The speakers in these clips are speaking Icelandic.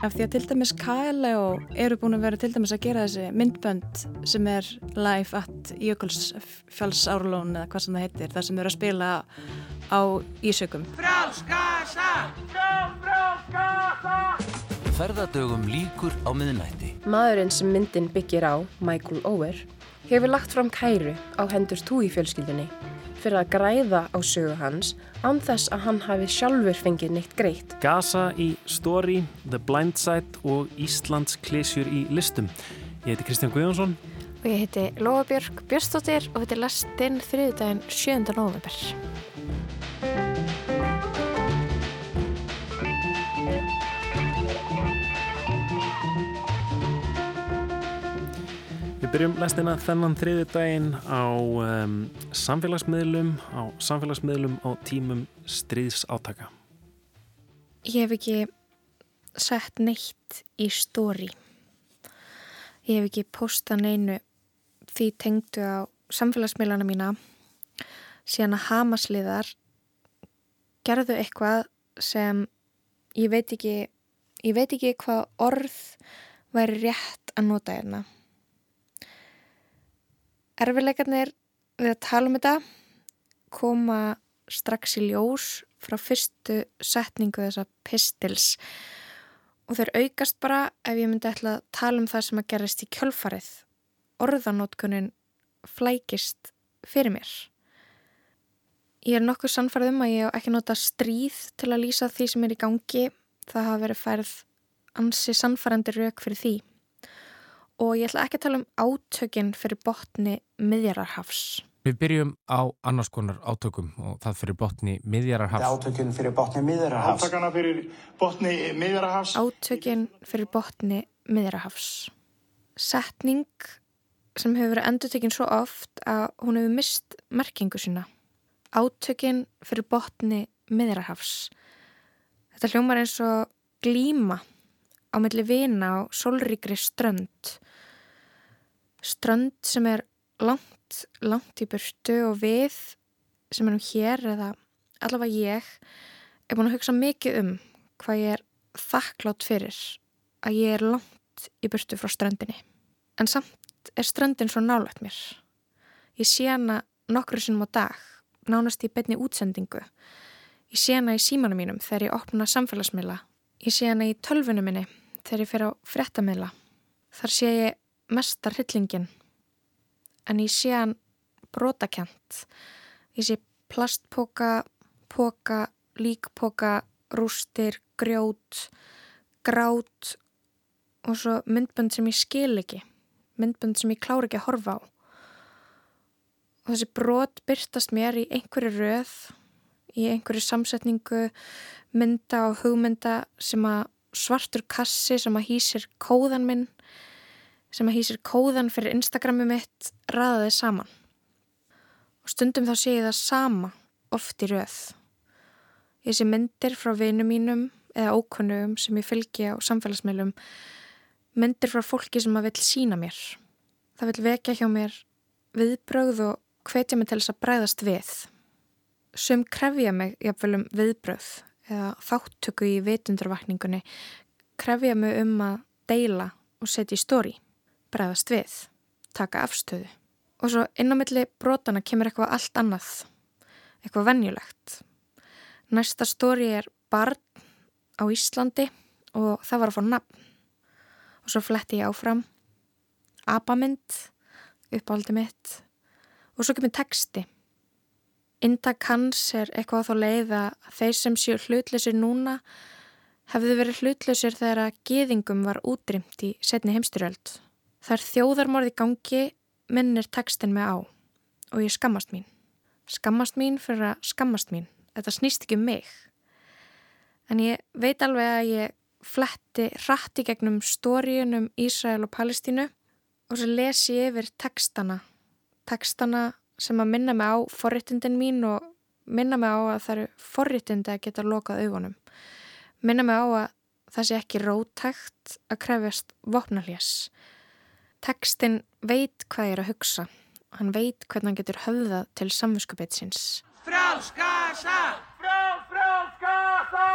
Af því að til dæmis Kaleo eru búin að vera til dæmis að gera þessi myndbönd sem er live at Jökulsfjallsárlón eða hvað sem það heitir, þar sem eru að spila á Ísökum. Frálskasa! Frálskasa! Ferðardögum líkur á miðnætti. Maðurinn sem myndin byggir á, Michael Ower, hefur lagt fram kæru á hendur túi fjölskyldinni fyrir að græða á sögu hans án þess að hann hafi sjálfur fengið neitt greitt. Gaza í Story, The Blind Side og Íslands klesjur í listum. Ég heiti Kristján Guðjónsson. Og ég heiti Lóabjörg Björnstóttir og þetta er lastinn þriðdægin 7. november. Við byrjum lestina þennan þriði daginn á um, samfélagsmiðlum, á samfélagsmiðlum á tímum stríðsátaka. Ég hef ekki sett neitt í stóri. Ég hef ekki postað neinu því tengdu á samfélagsmiðlana mína síðan að hamasliðar gerðu eitthvað sem ég veit ekki, ég veit ekki hvað orð væri rétt að nota hérna. Erfileikarnir við að tala um þetta koma strax í ljós frá fyrstu setningu þessa pistils og þeir aukast bara ef ég myndi ætla að tala um það sem að gerist í kjölfarið. Orðanótkunin flækist fyrir mér. Ég er nokkuð sannfarð um að ég ekki nota stríð til að lýsa því sem er í gangi. Það hafa verið færð ansi sannfarandi rauk fyrir því og ég ætla ekki að tala um átökinn fyrir botni miðjararhafs. Við byrjum á annars konar átökum og það fyrir botni miðjararhafs. Átökinn fyrir botni miðjararhafs. Átökana fyrir botni miðjararhafs. Átökinn fyrir botni miðjararhafs. Setning sem hefur verið endutekinn svo oft að hún hefur mist merkingu sína. Átökinn fyrir botni miðjararhafs. Þetta hljómar eins og glíma á milli vina á solríkri strönd strönd sem er langt, langt í burtu og við sem erum hér eða allavega ég er búin að hugsa mikið um hvað ég er þakklátt fyrir að ég er langt í burtu frá ströndinni. En samt er ströndin svo nálægt mér. Ég sé hana nokkru sinnum á dag, nánast í betni útsendingu. Ég sé hana í símanum mínum þegar ég opna samfélagsmiðla. Ég sé hana í tölvunum minni þegar ég fer á fréttamiðla. Þar sé ég mestar hyllingin en ég sé hann brotakent ég sé plastpoka poka, líkpoka rústir, grjót grát og svo myndbönd sem ég skil ekki. Myndbönd sem ég klári ekki að horfa á. Og þessi brot byrtast mér í einhverju röð í einhverju samsetningu mynda og hugmynda sem að svartur kassi sem að hýsir kóðan minn sem að hýsir kóðan fyrir Instagrami mitt ræðaði saman. Og stundum þá sé ég það sama oft í rauð. Ég sé myndir frá vinum mínum eða ókunnugum sem ég fylgi á samfélagsmeilum, myndir frá fólki sem að vil sína mér. Það vil vekja hjá mér viðbröð og hvetja mig til þess að bræðast við. Sum krefja mig jafnvel um viðbröð eða þáttöku í vitundurvakningunni, krefja mig um að deila og setja í stóri bregðast við, taka afstöðu. Og svo inn á milli brotana kemur eitthvað allt annað, eitthvað vennjulegt. Næsta stóri er barn á Íslandi og það var að fá nafn. Og svo fletti ég áfram, abamind, uppáldi mitt og svo kemur texti. Intak hans er eitthvað þá leið að þeir sem séu hlutleysir núna hefðu verið hlutleysir þegar að geðingum var útrýmt í setni heimstyrjöld. Það er þjóðarmorði gangi, minnir textin mig á og ég skammast mín. Skammast mín fyrir að skammast mín. Þetta snýst ekki um mig. En ég veit alveg að ég fletti rætti gegnum stóriun um Ísrael og Palestínu og svo les ég yfir textana. Textana sem að minna mig á forritundin mín og minna mig á að það eru forritundi að geta lokað augunum. Minna mig á að það sé ekki rótægt að krefjast vopnalés. Tekstinn veit hvað ég er að hugsa. Hann veit hvernig hann getur höfðað til samvinskupið Frálskasa! Frá, frálskasa!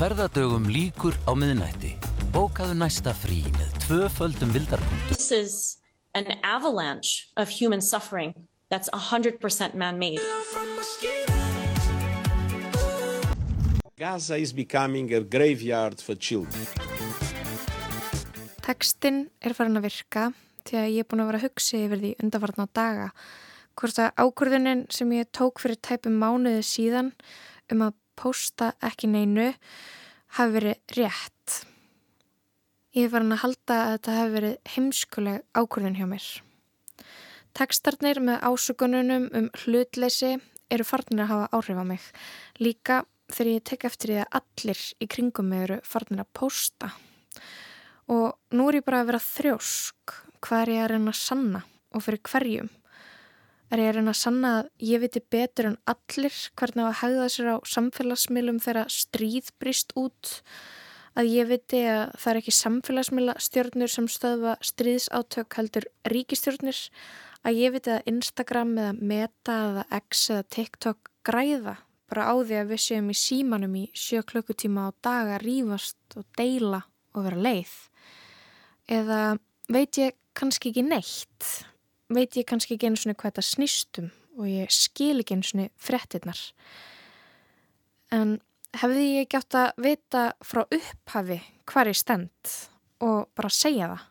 Ferðardögum líkur á miðnætti. Bókaðu næsta frí með tvöföldum vildarpunktum. This is an avalanche of human suffering that's 100% man-made. Gaza is becoming a graveyard for children. Tekstinn er farin að virka því að ég er búin að vera að hugsa yfir því undarvarna daga hvort að ákvörðunin sem ég tók fyrir tæpum mánuði síðan um að posta ekki neinu hafi verið rétt. Ég er farin að halda að þetta hafi verið heimskuleg ákvörðun hjá mér. Tekstarnir með ásökununum um hlutleysi eru farnir að hafa áhrif á mig. Líka þegar ég tek eftir því að allir í kringum mig eru farnir að posta. Og nú er ég bara að vera þrjósk hvað er ég að reyna að sanna og fyrir hverjum. Er ég að reyna að sanna að ég viti betur en allir hvernig að hegða sér á samfélagsmiðlum þegar stríð brist út. Að ég viti að það er ekki samfélagsmiðla stjórnur sem stöðva stríðsátök heldur ríkistjórnir. Að ég viti að Instagram eða Meta eða X eða TikTok græða bara á því að við séum í símanum í sjö klukkutíma á dag að rýfast og deila og vera leið. Eða veit ég kannski ekki neitt, veit ég kannski ekki einu svona hvað þetta snýstum og ég skil ekki einu svona frettinnar. En hefði ég átt að vita frá upphafi hvar ég stend og bara segja það,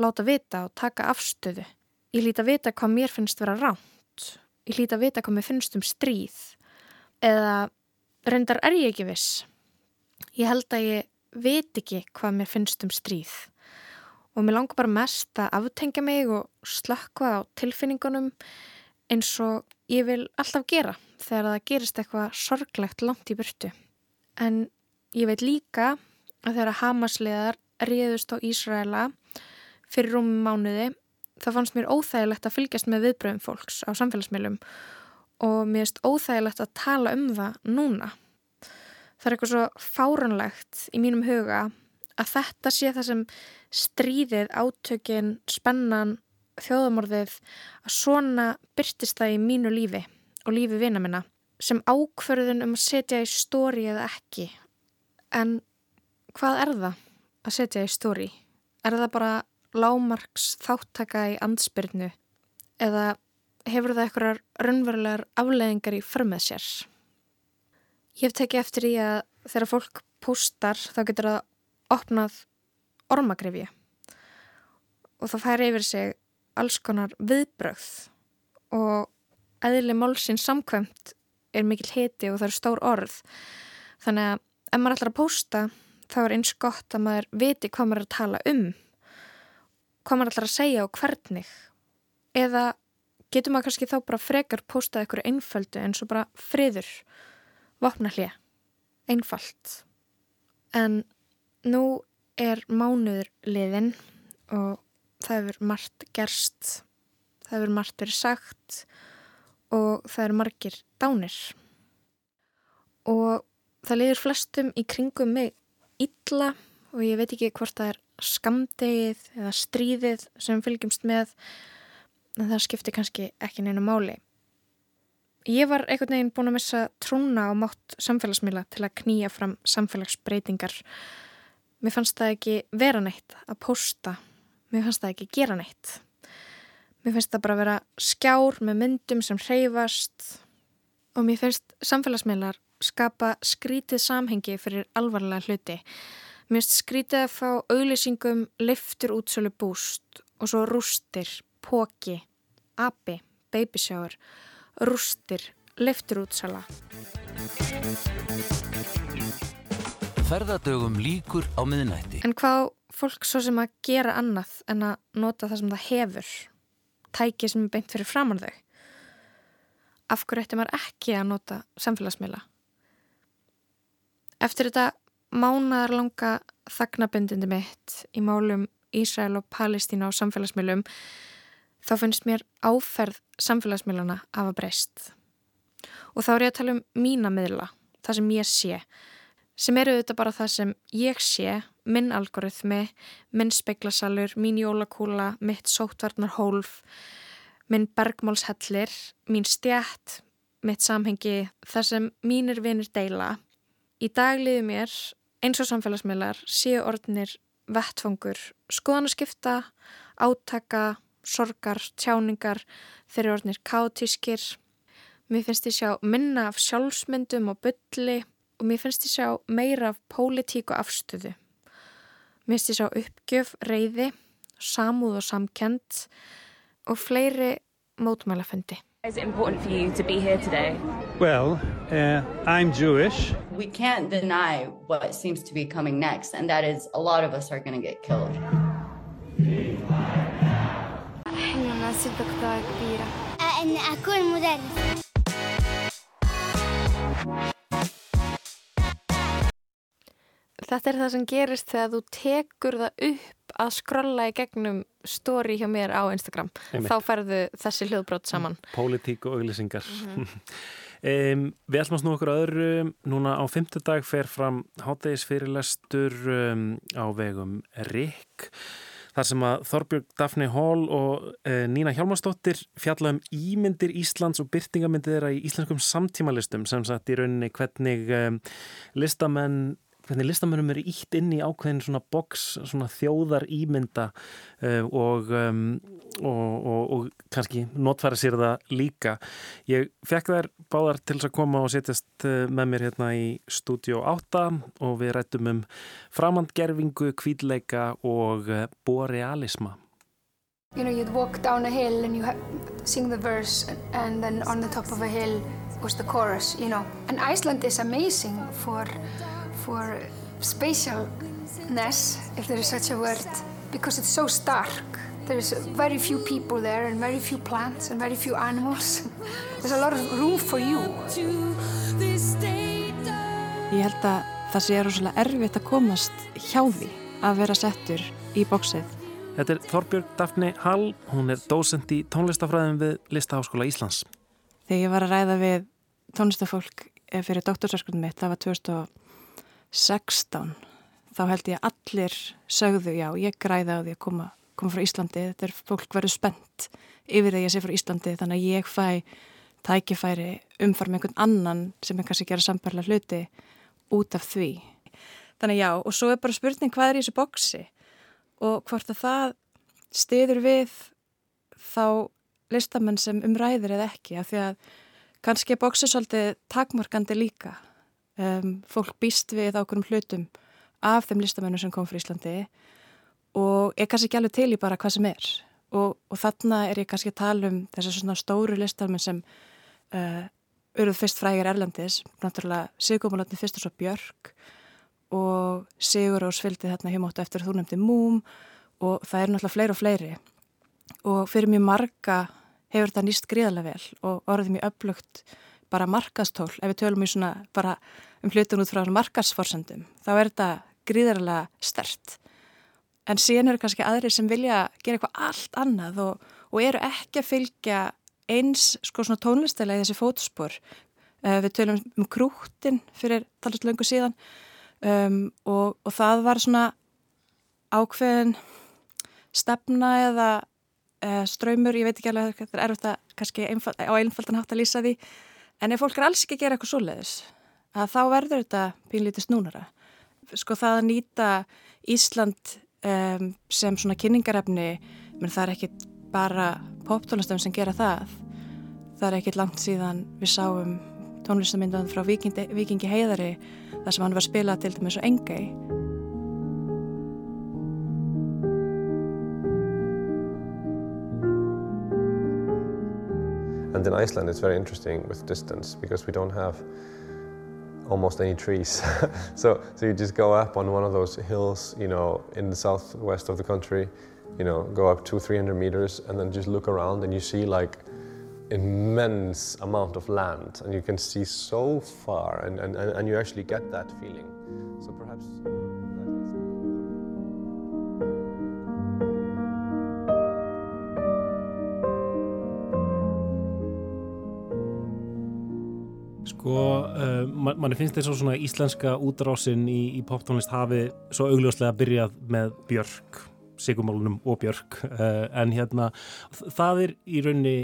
láta vita og taka afstöðu. Ég líti að vita hvað mér finnst vera ránt, ég líti að vita hvað mér finnst um stríð eða reyndar er ég ekki viss. Ég held að ég veit ekki hvað mér finnst um stríð og mér langar bara mest að aftengja mig og slökkva á tilfinningunum eins og ég vil alltaf gera þegar það gerist eitthvað sorglegt langt í burtu. En ég veit líka að þegar Hamasliðar réðust á Ísraela fyrir rúmum mánuði þá fannst mér óþægilegt að fylgjast með viðbröðum fólks á samfélagsmiðlum og mér erst óþægilegt að tala um það núna. Það er eitthvað svo fáranlegt í mínum huga að þetta sé það sem stríðið, átökin, spennan, þjóðamorðið að svona byrtist það í mínu lífi og lífi vina minna sem ákverðun um að setja í stóri eða ekki. En hvað er það að setja í stóri? Er það bara lámarks þáttaka í ansbyrnu eða hefur það eitthvað raunverulegar afleðingar í förmið sér? Ég hef tekið eftir í að þegar fólk postar þá getur það opnað ormagrifju og það fær yfir sig alls konar viðbröð og eðli málsins samkvæmt er mikil hiti og það eru stór orð. Þannig að ef maður ætlar að posta þá er eins gott að maður viti hvað maður er að tala um hvað maður ætlar að segja og hvernig. Eða getur maður kannski þá bara frekar postað eitthvað einföldu eins og bara friður vopna hlið einfalt. En Nú er mánuður liðin og það hefur margt gerst, það hefur margt verið sagt og það eru margir dánir. Og það liður flestum í kringum mig illa og ég veit ekki hvort það er skamdegið eða stríðið sem fylgjumst með en það skiptir kannski ekki neina máli. Ég var einhvern veginn búin að missa trúna á mátt samfélagsmiðla til að knýja fram samfélagsbreytingar Mér fannst það ekki vera neitt að posta. Mér fannst það ekki gera neitt. Mér finnst það bara að vera skjár með myndum sem hreyfast og mér finnst samfélagsmiðlar skapa skrítið samhengi fyrir alvarlega hluti. Mér finnst skrítið að fá auðlýsingum liftur útsölu búst og svo rústir, póki, api, babysjáur, rústir, liftur útsala. Ferðadögum líkur á miðnætti. En hvað fólk svo sem að gera annað en að nota það sem það hefur, tæki sem er beint fyrir framann þau? Af hverju ætti maður ekki að nota samfélagsmiðla? Eftir þetta mánadarlanga þagnabindindi mitt í málum Ísrael og Palestína á samfélagsmiðlum þá finnst mér áferð samfélagsmiðluna af að breyst. Og þá er ég að tala um mína miðla, það sem ég sé sem eru auðvitað bara það sem ég sé, minn algoritmi, minn speklasalur, mín jólakúla, mitt sótvarnar hólf, minn bergmálshellir, mín stjætt, mitt samhengi, það sem mínir vinir deila. Í dag liði mér, eins og samfélagsmiðlar, séu orðinir vettfangur skoðanaskipta, átaka, sorgar, tjáningar, þeir eru orðinir kátískir. Mér finnst ég sjá minna af sjálfsmyndum og bylli og mér finnst ég sjá meira af pólitík og afstöðu. Mér finnst ég sjá uppgjöf, reyði, samúð og samkend og fleiri mótmælafundi. Is it important for you to be here today? Well, uh, I'm Jewish. We can't deny what seems to be coming next, and that is a lot of us are going to get killed. حلم أصير دكتورة كبيرة أن أكون مدرس Þetta er það sem gerist þegar þú tekur það upp að skrolla í gegnum story hjá mér á Instagram. Einmitt. Þá færðu þessi hljóðbrót saman. Pólitík og auglýsingar. Mhm. um, við ætlum að snú okkur öðru. Núna á fymtudag fer fram hátægisfyrirlestur um, á vegum RIK. Þar sem að Þorbjörg Daphne Hall og uh, Nína Hjálmarsdóttir fjalla um ímyndir Íslands og byrtingamyndir þeirra í íslenskum samtímalistum sem sagt í rauninni hvernig um, listamenn hvernig listamönnum eru ítt inn í ákveðin svona boks, svona þjóðar ímynda uh, og, um, og, og, og kannski notfæra sér það líka. Ég fekk þær báðar til þess að koma og setjast uh, með mér hérna í stúdíu 8 og við rættum um framhandgerfingu, kvíðleika og uh, borealisma. You know, you'd walk down a hill and you sing the verse and then on the top of a hill was the chorus, you know. And Iceland is amazing for for spatialness, if there is such a word, because it's so stark. There's very few people there and very few plants and very few animals. There's a lot of room for you. Ég held að það sé rosalega erfitt að komast hjá því að vera settur í bóksið. Þetta er Þorbjörg Daphne Hall, hún er dósend í tónlistafræðin við Listaháskóla Íslands. Þegar ég var að ræða við tónlistafólk fyrir doktorsverkunum mitt, það var 2016, þá held ég allir sögðu, já, ég græði á því að koma, koma frá Íslandi, þetta er fólk verið spennt yfir því að ég sé frá Íslandi, þannig að ég fæ tækifæri umfar með einhvern annan sem er kannski að gera sambarlega hluti út af því. Þannig já, og svo er bara spurning hvað er í þessu boksi og hvort að það stiður við þá listamenn sem umræðir eða ekki, af því að kannski er boksið svolítið takmarkandi líka. Um, fólk býst við ákveðum hlutum af þeim listamennum sem kom frá Íslandi og er kannski ekki alveg til í bara hvað sem er. Og, og þarna er ég kannski að tala um þessar svona stóru listamenn sem uh, eruð fyrst frægir Erlendis, náttúrulega Sigurmálandi fyrst og svo Björk og Sigur og Svildi þarna hjá eftir þú nefndi Múm og það er náttúrulega fleiri og fleiri og fyrir mjög marga hefur þetta nýst gríðarlega vel og orðið mjög öflugt bara markastól, ef við tölum í svona bara um hlutun út frá markasforsendum, þá er þetta gríðarlega stert. En síðan eru kannski aðri sem vilja gera eitthvað allt annað og, og eru ekki að fylgja eins sko svona tónlistæla í þessi fótspor. Uh, við tölum um krútin fyrir talast löngu síðan um, og, og það var svona ákveðin stefna eða uh, ströymur, ég veit ekki alveg þetta er erfitt að kannski á einfaldan hátt að lýsa því, en ef fólk er alls ekki að gera eitthvað svoleiðis, að þá verður þetta pínlítið snúnara. Sko það að nýta Ísland um, sem svona kynningarefni, menn það er ekki bara poptónlistöfum sem gera það. Það er ekkit langt síðan við sáum tónlistamyndan frá Vikingi, Vikingi Heiðari þar sem hann var spilað til dæmis á Engei. And in Iceland it's very interesting with distance because we don't have almost any trees. so, so you just go up on one of those hills, you know, in the southwest of the country, you know, go up two, three hundred meters and then just look around and you see like immense amount of land and you can see so far and, and, and you actually get that feeling. So perhaps... Sko, uh, man, manni finnst þess að svona íslenska útrásin í, í poptónlist hafi svo augljóslega byrjað með Björk, Sigurmálunum og Björk. Uh, en hérna það er í raunni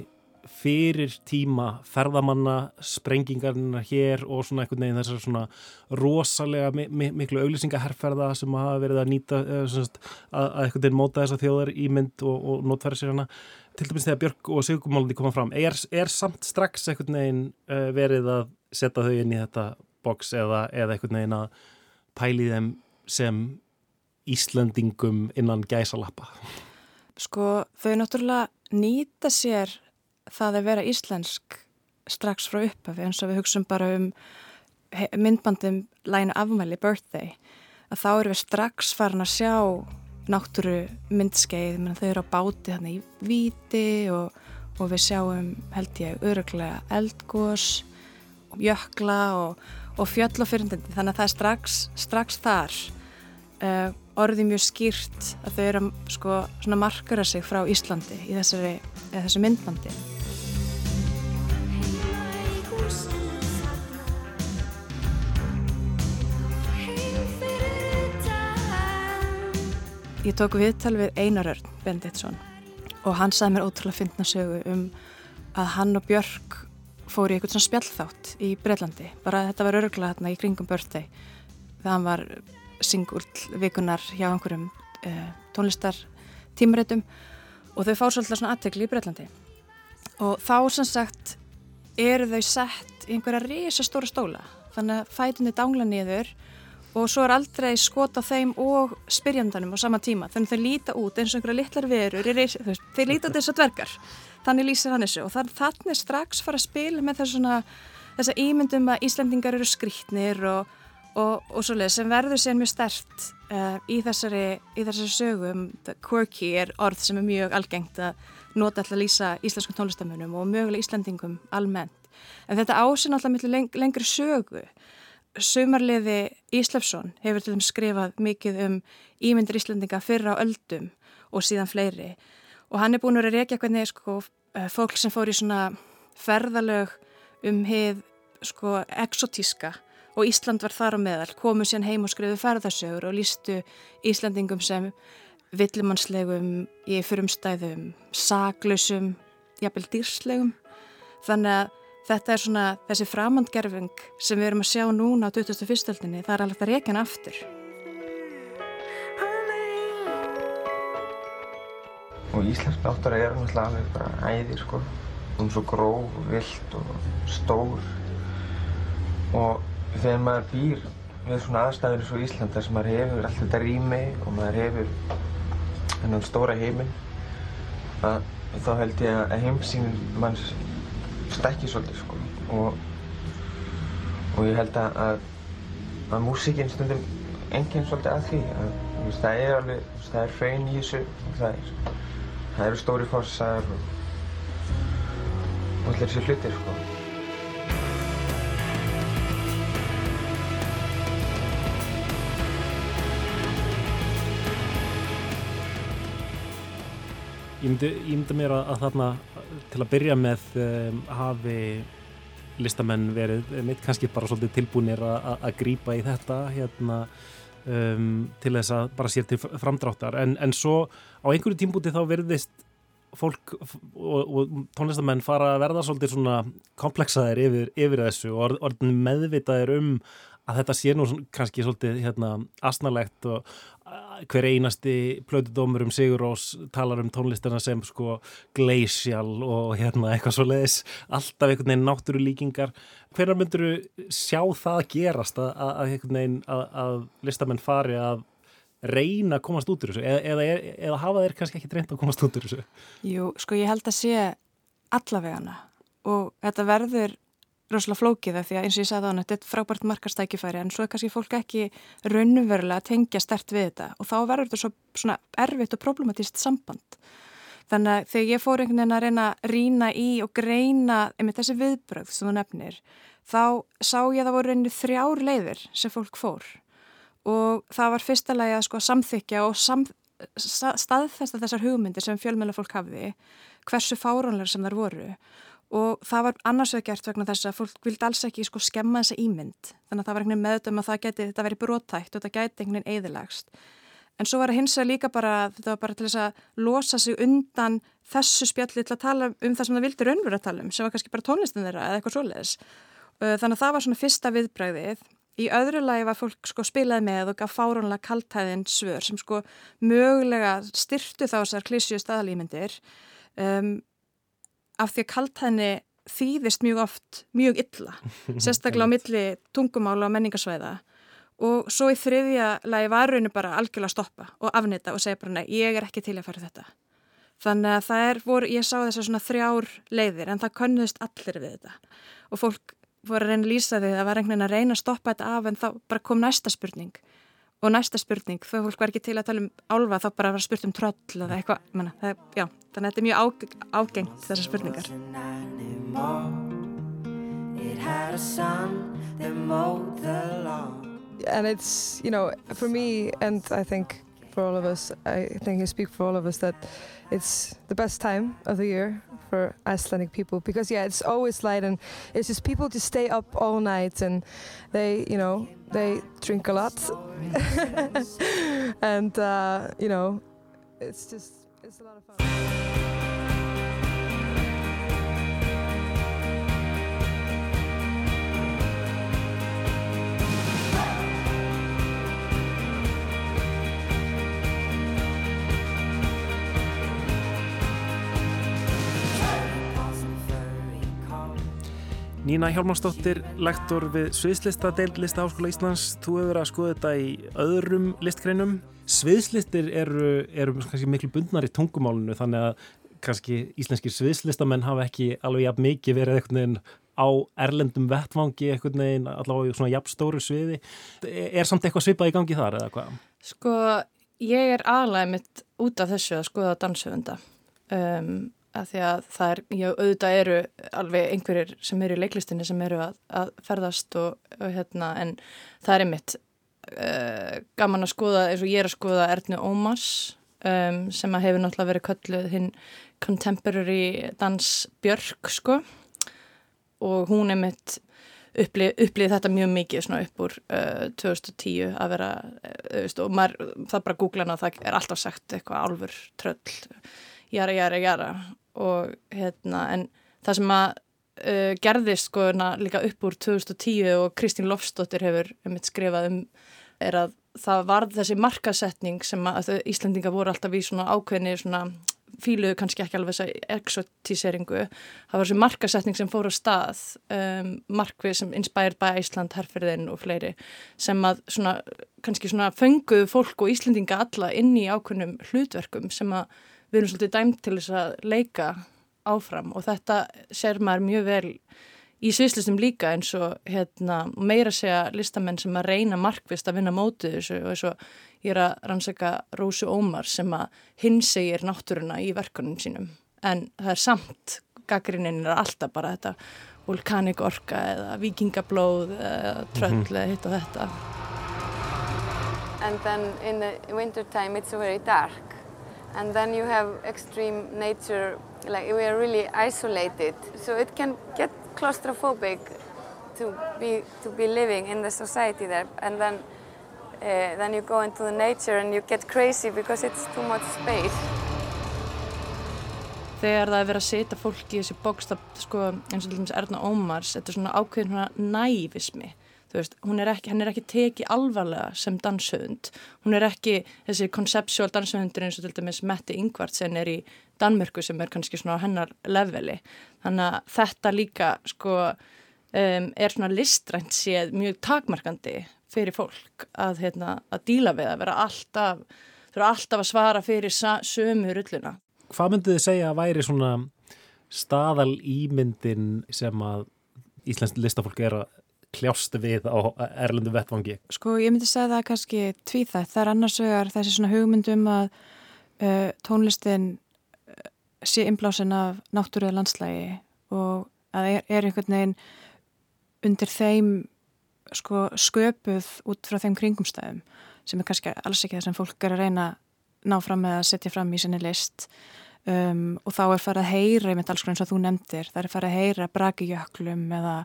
fyrir tíma ferðamanna, sprengingarna hér og svona einhvern veginn þessar svona rosalega mi mi miklu auglýsingaherrferða sem hafa verið að nýta sagt, að, að einhvern veginn móta þessa þjóðar í mynd og, og notfæra sér hana. Til dæmis þegar Björk og Sigurmálandi koma fram er, er samt strax einhvern veginn verið að setja þau inn í þetta boks eða, eða einhvern veginn að pæli þeim sem Íslandingum innan gæsalappa. Sko þau náttúrulega nýta sér það að vera íslensk strax frá uppafi eins og við hugsun bara um myndbandum læna afmæli, birthday. Að þá eru við strax farin að sjá náttúru myndskeið þau eru á báti þannig í viti og, og við sjáum held ég öruglega eldgós jökla og, og fjöll og fyrirndindi þannig að það er strax, strax þar. Uh, orðið mjög skýrt að þau eru að sko, markara sig frá Íslandi í þessari, þessi myndbandi. Ég tók viðtal við Einar Örn Benditsson og hann sagði mér ótrúlega fyndna sögu um að hann og Björk fóri í eitthvað svona spjallþátt í Breitlandi, bara þetta var öruglega hérna í kringum börþei þegar hann var singull vikunar hjá einhverjum uh, tónlistar tímarétum og þau fár svolítið svona aðtegli í Breitlandi og þá sem sagt eru þau sett í einhverja risastóra stóla. Þannig að fætunni dangla niður og svo er aldrei skot á þeim og spyrjandanum á sama tíma. Þannig að þau líta út eins og einhverja litlar verur þau líta út eins og dvergar þannig lýsir hann þessu. Og þannig strax fara að spila með þess að ímyndum að Íslandingar eru skrítnir og, og, og svoleið sem verður sér mjög stert uh, í, þessari, í þessari sögum quirky er orð sem er mjög algengt að nota alltaf að lýsa íslenskum tónlistamunum og mögulega Íslandingum almennt. En þetta ásinn alltaf miklu leng lengri sögu. Sumarliði Íslefsson hefur til dæmis skrifað mikið um ímyndir Íslandinga fyrra á öldum og síðan fleiri og hann er búin að vera reykja hvernig sko, eh, fólk sem fór í svona ferðalög um heið sko, exotíska og Ísland var þar á meðal, komu sér heim og skrifu ferðarsögur og lístu Íslandingum sem villimannslegum í fyrumstæðum, saklausum, jafnvel dýrslegum þannig að Þetta er svona þessi framhandgerfing sem við erum að sjá núna á 2001. öldinni, það er að reyna aftur. Og íslensk náttúra er náttúrulega alveg bara æðir sko. Hún er svo gróf, vilt og stór. Og þegar maður býr við svona aðstæður eins og Íslanda sem maður hefur allt þetta rými og maður hefur þennan stóra heiminn, þá held ég að heimsýnin manns stekki svolítið sko og, og ég held að, að, að músíkinn stundum enginn svolítið að því að það er alveg, það er hraun í þessu og það er, það eru stóri fossar og, allir þessi hlutir sko. Ég myndi, ég myndi mér að, að þarna til að byrja með um, hafi listamenn verið mitt kannski bara svolítið tilbúinir að grýpa í þetta hérna um, til þess að bara sér til framdráttar. En, en svo á einhverju tímbúti þá verðist fólk og, og tónlistamenn fara að verða svolítið svona komplexaðir yfir, yfir þessu og orðin meðvitaðir um að þetta sé nú kannski svolítið hérna asnalegt og hver einasti plötudómur um Sigur Rós talar um tónlistina sem sko glacial og hérna eitthvað svo leiðis alltaf einhvern veginn náttúru líkingar hvernig myndur þú sjá það að gerast að, að, að, að listamenn fari að reyna að komast út úr þessu? Eða, eða, eða hafa þeir kannski ekki reynd að komast út úr þessu? Jú, sko ég held að sé allavegana og þetta verður rosalega flókið því að eins og ég sagði á hann þetta er frábært markastækifæri en svo er kannski fólk ekki raunverulega að tengja stert við þetta og þá verður þetta svo svona erfitt og problematíst samband. Þannig að þegar ég fór einhvern veginn að reyna að rína í og greina einmitt þessi viðbröð sem þú nefnir þá sá ég að það voru reynið þrjár leiðir sem fólk fór. Og það var fyrsta lagi að sko samþykja og sam, staðfesta þessar hugmyndir sem fjölmjöla fólk hafiði hversu fáránlegar sem þar voru og það var annars vegar gert vegna þess að fólk vildi alls ekki sko skemma þessa ímynd þannig að það var einhvern veginn meðdöm að það geti þetta verið brótækt og þetta geti einhvern veginn eðilagst en svo var það hins vegar líka bara þetta var bara til þess að losa sig undan þessu spjalli til að tala um það sem það vildi raunverða að tala um sem var kannski bara tónlistin þeirra eða eitthvað svoleiðis. Þannig að það var svona fyrsta viðbræðið. Í öðru lagi var fólk sko spilaði með og gaf fárunlega kaltæðin svör sem sko mögulega styrtu þá þessar klísju staðalýmyndir um, af því að kaltæðinni þýðist mjög oft mjög illa, sérstaklega á milli tungumála og menningarsvæða. Og svo í þriðja lagi var rauninu bara algjörlega að stoppa og afnita og segja bara nei, ég er ekki til að fara þetta. Þannig að það er, voru, ég sá þess að svona þrjár leiðir en það könnuðist allir við þetta. Og fólk voru að reyna að lýsa því að það var einhvern veginn að reyna að stoppa þetta af en þá bara kom næsta spurning og næsta spurning, þau fólk var ekki til að tala um álfa þá bara var spurt um tröll eða eitthvað, þannig að þetta er mjög á, ágengt þessar spurningar. And it's, you know, for me and I think for all of us, I think I speak for all of us that it's the best time of the year for Icelandic people because yeah, it's always light and it's just people just stay up all night and they, you know, they drink a lot and uh, you know, it's just it's a lot of fun. Nína Hjálmarsdóttir, lektor við Sviðslistadeild Lista Háskóla Íslands. Þú hefur verið að skoða þetta í öðrum listgreinum. Sviðslistir eru, eru kannski miklu bundnar í tungumálunu þannig að kannski íslenskir sviðslistamenn hafa ekki alveg jafn mikið verið einhvern veginn á erlendum vettvangi einhvern veginn allavega í svona jafn stóru sviði. Er samt eitthvað svipað í gangi þar eða hvað? Sko, ég er aðlæg mitt út af þessu að skoða dansöfunda. Um, að því að það er, já, auðvitað eru alveg einhverjir sem eru í leiklistinni sem eru að, að ferðast og, og hérna, en það er einmitt uh, gaman að skoða eins og ég er að skoða Ernu Ómars um, sem að hefur náttúrulega verið kölluð hinn contemporary dans Björk, sko. Og hún einmitt upplið, upplið þetta mjög mikið svona upp úr uh, 2010 að vera, uh, og maður, það bara googlan að það er alltaf sagt eitthvað álfur tröll jara, jara, jara og hérna en það sem að uh, gerðist sko líka upp úr 2010 og Kristín Lofsdóttir hefur um eitt skrifað um er að það var þessi markasetning sem að Íslandinga voru alltaf í svona ákveðni svona fíluðu kannski ekki alveg þessa exotíseringu það var þessi markasetning sem fór á stað um, markvið sem Inspired by Iceland, Herfyrðin og fleiri sem að svona kannski svona fenguðu fólk og Íslandinga alla inn í ákveðnum hlutverkum sem að við erum svolítið dæmt til þess að leika áfram og þetta ser maður mjög vel í sviðslistum líka eins og hérna, meira segja listamenn sem að reyna markvist að vinna mótið þessu og eins og ég er að rannsaka Rósu Ómar sem að hinn segir náttúruna í verkunum sínum. En það er samt, gaggrinnin er alltaf bara þetta vulkanik orka eða vikingablóð eða tröll mhm. eða hitt og þetta. And then in the winter time it's very dark and then you have extreme nature, like we are really isolated. So it can get claustrophobic to be, to be living in the society there. And then, uh, then you go into the nature and you get crazy because it's too much space. Þegar það er verið að setja fólki í þessi bókstaf, sko, eins og til dæmis Erna Ómars, þetta er svona ákveðin svona nævismi Veist, er ekki, hann er ekki tekið alvarlega sem danshöfund, hún er ekki þessi konsepsjál danshöfundur eins og til dæmis Mette Ingvartsen er í Danmörku sem er kannski svona hennar leveli þannig að þetta líka sko um, er svona listrænt séð mjög takmarkandi fyrir fólk að, hérna, að díla við að vera alltaf, alltaf að svara fyrir sömu rulluna. Hvað myndið þið segja að væri svona staðal ímyndin sem að Íslands listafólk er að kljást við á erlendu vettvangi? Sko ég myndi segja það kannski tvíþætt. Það er annars vegar þessi svona hugmyndum að uh, tónlistin uh, sé inblásin af náttúruða landslægi og að er, er einhvern veginn undir þeim sko sköpuð út frá þeim kringumstæðum sem er kannski alls ekki það sem fólk er að reyna ná fram með að setja fram í sinni list um, og þá er farið að heyra, ég myndi alls konar eins og þú nefndir, það er farið að heyra braki jöklum eða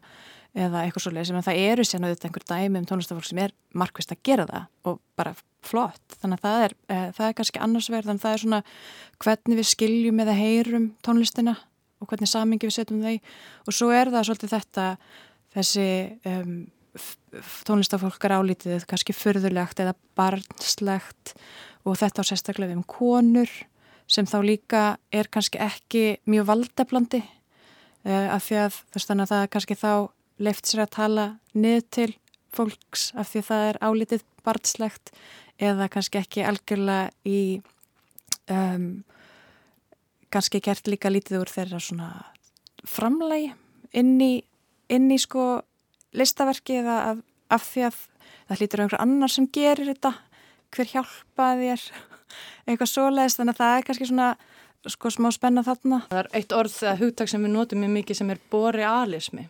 eða eitthvað svolítið sem það eru sérna auðvitað einhver dæmi um tónlistafólk sem er markvist að gera það og bara flott. Þannig að það er, e, það er kannski annars verð þannig að það er svona hvernig við skiljum eða heyrum tónlistina og hvernig samingi við setjum þau og svo er það svolítið þetta þessi um, tónlistafólk er álítið kannski förðulegt eða barnslegt og þetta á sérstaklega við um konur sem þá líka er kannski ekki mjög valdeblandi uh, af því að þannig að það kannski þá leift sér að tala niður til fólks af því að það er álítið barnslegt eða kannski ekki algjörlega í um, kannski gert líka lítið úr þeirra svona framlægi inn í, inn í sko listaverki eða af, af því að það hlýtur einhver annar sem gerir þetta hver hjálpaði þér eitthvað svoleiðist þannig að það er kannski svona sko smá spenna þarna. Það er eitt orð eða hugtak sem við notum mjög mikið sem er borealismi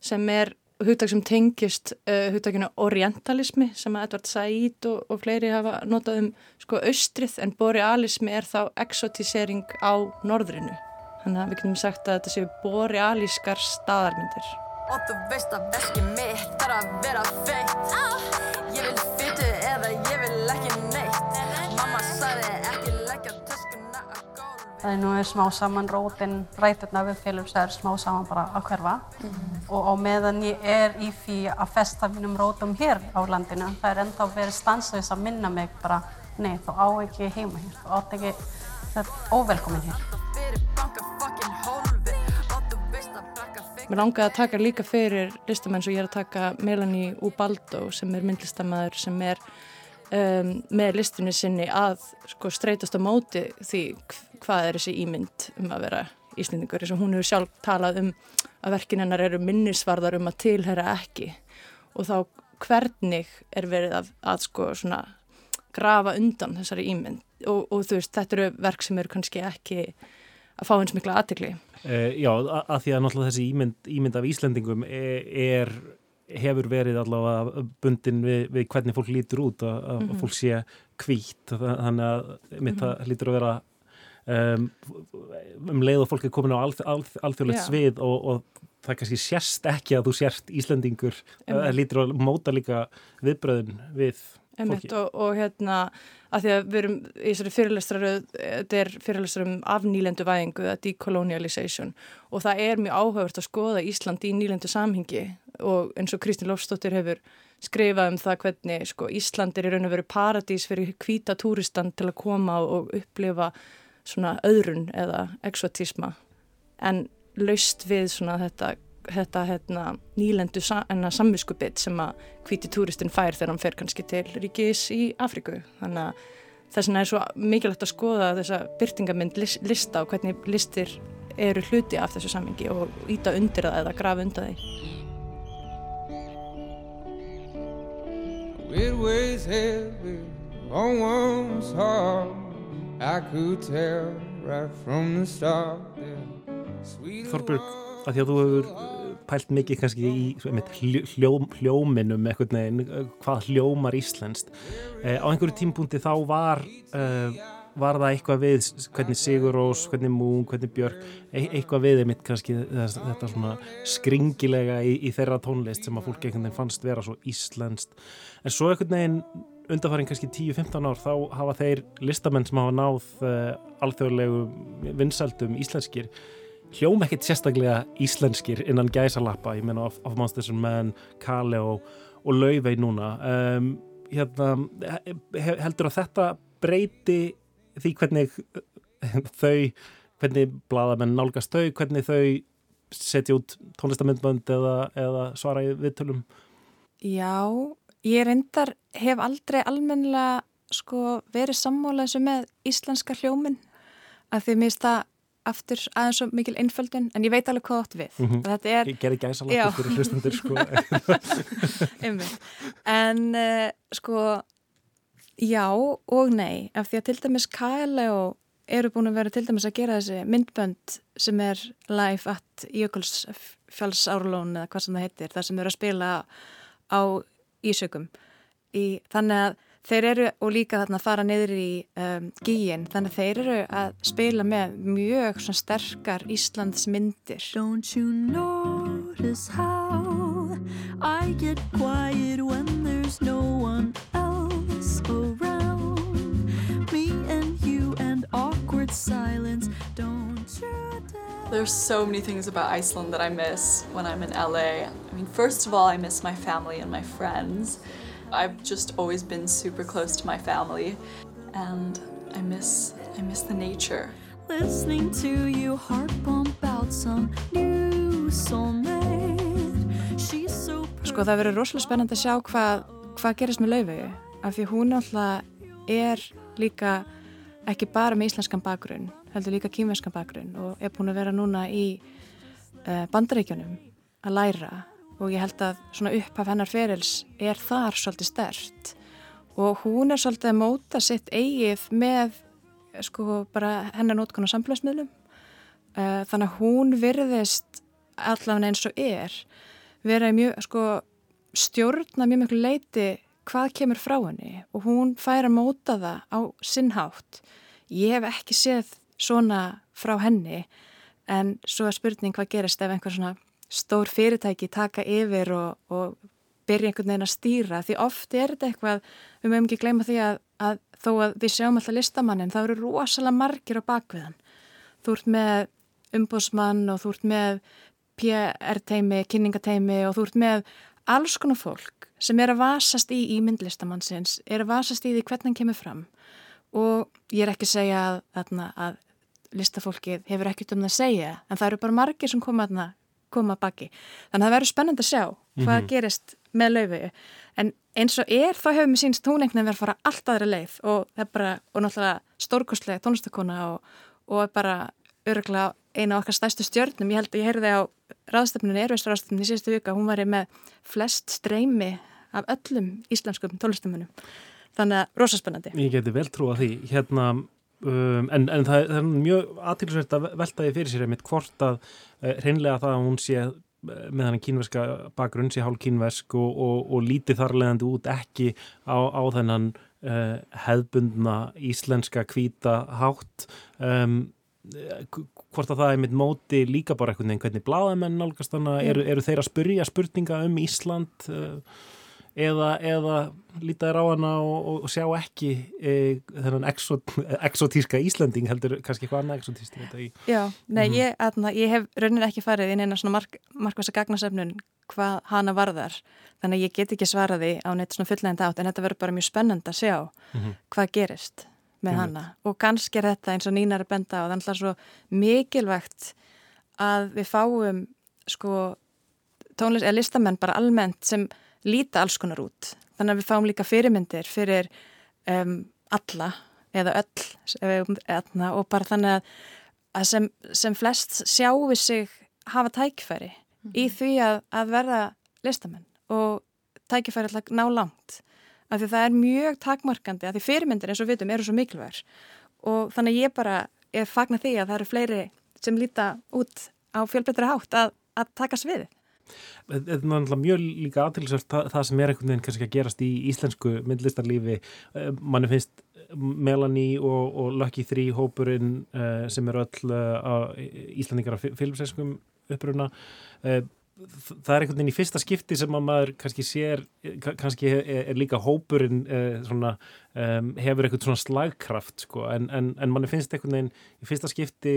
sem er hugtak sem tengist uh, hugtakinu orientalismi sem að Edvard Said og, og fleiri hafa notað um sko austrið en borealismi er þá exotisering á norðrinu. Þannig að við getum sagt að þetta séu borealískar staðarmyndir. Og þú veist að veski mitt er að vera feitt góð Það er nú smá saman rótin ræturna við er smá saman bara að hverfa mm -hmm. og á meðan ég er í því að festa mínum rótum hér á landinu það er ennþá verið stansleis að minna mig bara nei þú á ekki heima hér þú átt ekki, það er óvelkomin hér Mér langaði að taka líka fyrir listamenn svo ég er að taka Melanie Ubaldo sem er myndlistamæður sem er um, með listunni sinni að sko, streytast á móti því hvað er þessi ímynd um að vera íslendingur eins og hún hefur sjálf talað um að verkin hennar eru minnisvarðar um að tilhæra ekki. Og þá hvernig er verið að, að sko svona grafa undan þessari ímynd? Og, og þú veist þetta eru verk sem eru kannski ekki að fá eins mikla aðtikli Uh, já, að því að náttúrulega þessi ímynd, ímynd af Íslandingum er, er hefur verið allavega bundin við, við hvernig fólk lítur út að, að mm -hmm. fólk sé kvítt þannig að mitt það lítur að vera um, um leið og fólk er komin á alþ, alþ, alþjóðlegt yeah. svið og, og það kannski sérst ekki að þú sérst Íslandingur það lítur að móta líka viðbröðin við Einmitt, og, og hérna að því að við erum í þessari fyrirlestraröð þetta er fyrirlestrar um af nýlendu væðingu eða decolonialization og það er mjög áhugavert að skoða Ísland í nýlendu samhengi og eins og Kristín Lofsdóttir hefur skrifað um það hvernig sko, Ísland er í raun og veru paradís fyrir hvita túristan til að koma og upplifa svona öðrun eða exotísma en laust við svona þetta þetta hérna, nýlendu sa samviskubitt sem að hvíti túristin fær þegar hann fer kannski til ríkis í Afriku. Þannig að þess vegna er svo mikilvægt að skoða þessa byrtingamind lista og hvernig listir eru hluti af þessu sammingi og íta undir það eða grafa undir það. It weighs heavy on one's heart I could tell right from the start Þorbjörg, að því að þú hefur pælt mikið kannski í hljóm, hljóminum eitthvað neginn, hvað hljómar íslenskt. Eh, á einhverju tímpunkti þá var, eh, var það eitthvað við, hvernig Sigur Rós, hvernig Mún, hvernig Björk, e eitthvað við einmitt kannski þetta svona skringilega í, í þeirra tónlist sem að fólk einhvern veginn fannst vera svo íslenskt. En svo einhvern veginn undanfæring kannski 10-15 ár þá hafa þeir listamenn sem hafa náð uh, alþjóðlegu vinsaldum íslenskir hljóm ekkert sérstaklega íslenskir innan gæsalappa, ég menna of, of Monsters and Men, Kale og, og Laufey núna um, hérna, heldur að þetta breyti því hvernig þau, hvernig bladamenn nálgast þau, hvernig þau setja út tónlistamindbönd eða, eða svara í viðtölum Já, ég reyndar hef aldrei almennilega sko verið sammálað sem með íslenska hljóminn að því mér stað aftur aðeins svo mikil einföldun en ég veit alveg hvað átt við mm -hmm. er, Ég gerði gæsalapur fyrir hlustundur sko. En uh, sko já og nei af því að til dæmis KLO eru búin að vera til dæmis að gera þessi myndbönd sem er live at Jökulsfjallsárlón eða hvað sem það heitir, það sem eru að spila á Ísökum. Í, þannig að þeir eru og líka þarna að fara niður í um, gíin þannig að þeir eru að spila með mjög sterkar Íslands myndir Don't you notice how I get quiet when there's no one else There's so many things about Iceland that I miss when I'm in LA. I mean, first of all, I miss my family and my friends. I've just always been super close to my family and I miss I miss the nature. Listening to you heart bump out some new soulmate She's so Sko það verður rosalega spennandi að sjá hvað hva gerist með laufegu af því hún alltaf er líka ekki bara með íslenskan bakgrunn heldur líka kýmverskan bakgrunn og er búin að vera núna í uh, bandaríkjunum að læra. Og ég held að svona upphaf hennar ferils er þar svolítið stert og hún er svolítið að móta sitt eigið með sko bara hennar nótkunn á samfélagsmiðlum. Uh, þannig að hún virðist allavega eins og er vera í mjög sko stjórna mjög miklu leiti hvað kemur frá henni og hún fær að móta það á sinnhátt ég hef ekki séð svona frá henni en svo er spurning hvað gerist ef einhver svona stór fyrirtæki taka yfir og, og byrja einhvern veginn að stýra. Því oft er þetta eitthvað, við mögum ekki gleyma því að, að þó að við sjáum alltaf listamannin þá eru rosalega margir á bakviðan þú ert með umbúsmann og þú ert með PR-teimi, kynningateimi og þú ert með alls konar fólk sem er að vasast í ímyndlistamannsins, er að vasast í því hvernig hann kemur fram og ég er ekki að segja að, að, að listafólkið hefur ekkert um það að segja en það eru bara margir sem koma að koma að baki. Þannig að það verður spennand að sjá hvað mm -hmm. gerist með laufi en eins og er þá hefur mér sínst veginn verið að fara allt aðra leið og það er bara, og náttúrulega stórkostlega tónlistakona og, og bara öruglega eina okkar stærstu stjörnum. Ég held að ég heyrði á ráðstöfnunni, erfistur ráðstöfnunni í síðustu vika, hún var með flest streymi af öllum íslenskum tónlistamunum. Þannig að rosaspennandi. Ég geti vel trú að því. Hérna, um, en, en það, það er mjög aðtilsvært að veltaði fyrir sér einmitt hvort að uh, reynlega það að hún sé með hann kínverska bakgrunn sé hálf kínversk og, og, og lítið þarlegandi út ekki á, á þennan uh, hefðbundna íslenska kvíta hátt um, hvort að það er mitt móti líka bara einhvern veginn hvernig bláðamenn nálgast þannig eru, eru þeir að spurja spurninga um Ísland uh, eða, eða lítaðir á hana og, og sjá ekki e, þennan exot, exotíska Íslanding heldur kannski eitthvað annað exotíst Já, nei, mm. ég, aðna, ég hef raunin ekki farið inn eina svona mark, markvæsa gagnasefnun hvað hana varðar þannig að ég get ekki svaraði á neitt svona fulllegend átt en þetta verður bara mjög spennand að sjá mm -hmm. hvað gerist með mm. hana og kannski er þetta eins og nýnar að benda á þannig að svo mikilvægt að við fáum sko tónlist, eða listamenn bara almennt sem líta alls konar út. Þannig að við fáum líka fyrirmyndir fyrir um, alla eða öll eðna, og bara þannig að, að sem, sem flest sjáu sig hafa tækifæri mm -hmm. í því að, að verða listamenn og tækifæri alltaf ná langt. Af því það er mjög takmarkandi að því fyrirmyndir eins og vitum eru svo mikilvægur og þannig ég bara er fagna því að það eru fleiri sem líta út á fjölbrytri hátt að, að taka sviðið. Þetta er náttúrulega mjög líka aðtilsvært það, það sem er einhvern veginn kannski að gerast í íslensku myndlistarlífi. Eh, manni finnst Melanie og, og Lucky 3 hópurinn uh, sem eru öll íslandingar af filmsæskum uppruna. Það er einhvern veginn í fyrsta skipti sem að maður kannski sér, kannski er, líka hópurinn svona, um, hefur einhvern svona slagkraft sko. en, en, en manni finnst einhvern veginn í fyrsta skipti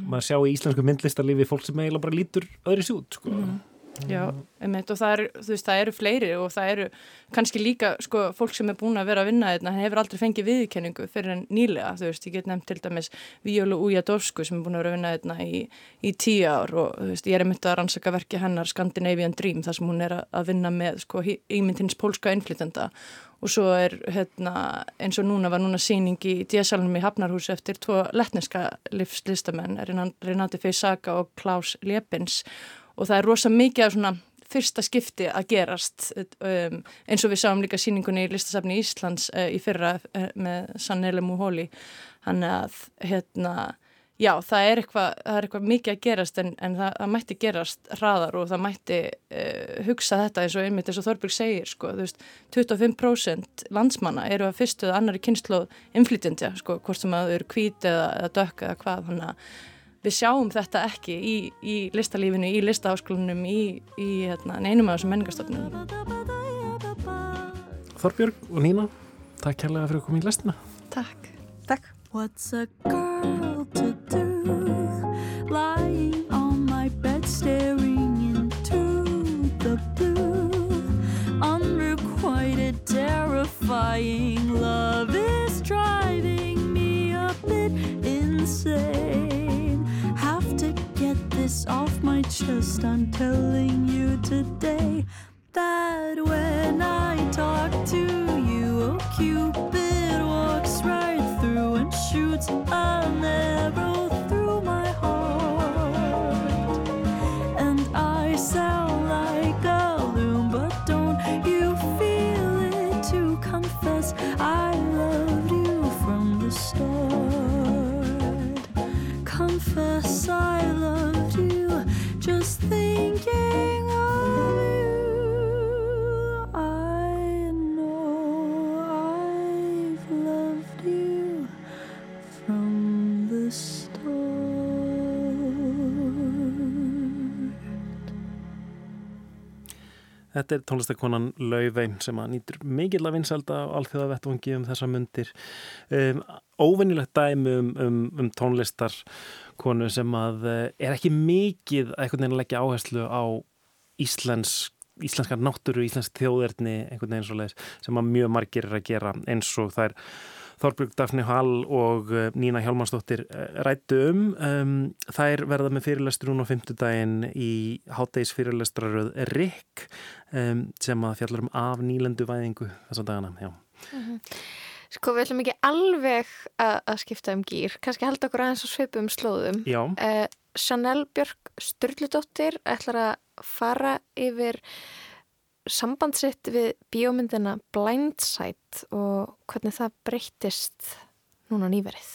maður sjá í íslensku myndlistarlífi fólk sem eiginlega bara lítur öðru sút sko. mm. Já, einmitt, og það, er, veist, það eru fleiri og það eru kannski líka sko, fólk sem er búin að vera að vinna þetta hefur aldrei fengið viðkenningu fyrir en nýlega þú veist, ég get nefnt til dæmis Víólu Újadórsku sem er búin að vera að vinna þetta í, í tíu ár og þú veist, ég er einmitt að rannsaka verki hennar Scandinavian Dream þar sem hún er að vinna með sko, ímyndins pólska innflytenda og svo er hérna, eins og núna var núna síning í Díasalunum í Hafnarhús eftir tvo letneska livslistamenn Renati Feisaka og Klaus Liepins og það er rosa mikið af svona fyrsta skipti að gerast um, eins og við sáum líka síningunni í listasafni Íslands uh, í fyrra uh, með Sannele Muholi. Hann að hérna já, það er eitthvað, það er eitthvað mikið að gerast en, en það, það mætti gerast hraðar og það mætti uh, hugsa þetta eins og einmitt eins og Þorbjörg segir sko, þú veist, 25% landsmanna eru að fyrstuð annari kynslu inflytjandja, sko, hvort sem að þau eru kvít eða, eða dökk eða hvað, þannig að við sjáum þetta ekki í, í listalífinu, í listaháskólunum, í, í hérna, neinum af þessum menningarstofnunum. Þorbjörg og Nína, takk kærlega fyrir að koma í lestina. Takk. Takk. What's a girl to do lying on my bed staring into the blue unrequited terrifying love is driving me a bit insane this off my chest. I'm telling you today that when I talk to you, oh Cupid walks right through and shoots an arrow thinking Þetta er tónlistakonan Lauvein sem að nýtur mikill að vinselda á alþjóða vettvangi um þessa myndir. Um, óvinnilegt dæmi um, um, um tónlistarkonu sem að uh, er ekki mikið að einhvern veginn leggja áherslu á Íslensk íslenska náttúru, íslensk þjóðerni einhvern veginn svo leiðis sem að mjög margir er að gera eins og er Þorbjörg Dafni Hall og uh, Nína Hjálmarsdóttir uh, rættu um. um þær verða með fyrirlestur núna á fymtudaginn í háttegis fyrirlestraröð RIK um, sem að fjallar um af nýlendu væðingu þessa dagana, já. Mm -hmm. Sko við ætlum ekki alveg að, að skipta um gýr, kannski held okkur aðeins að svipa um slóðum. Já. Uh, Chanel Björk Sturldóttir ætlar að fara yfir sambandsitt við bíómyndina Blindside og hvernig það breytist núna nýverið.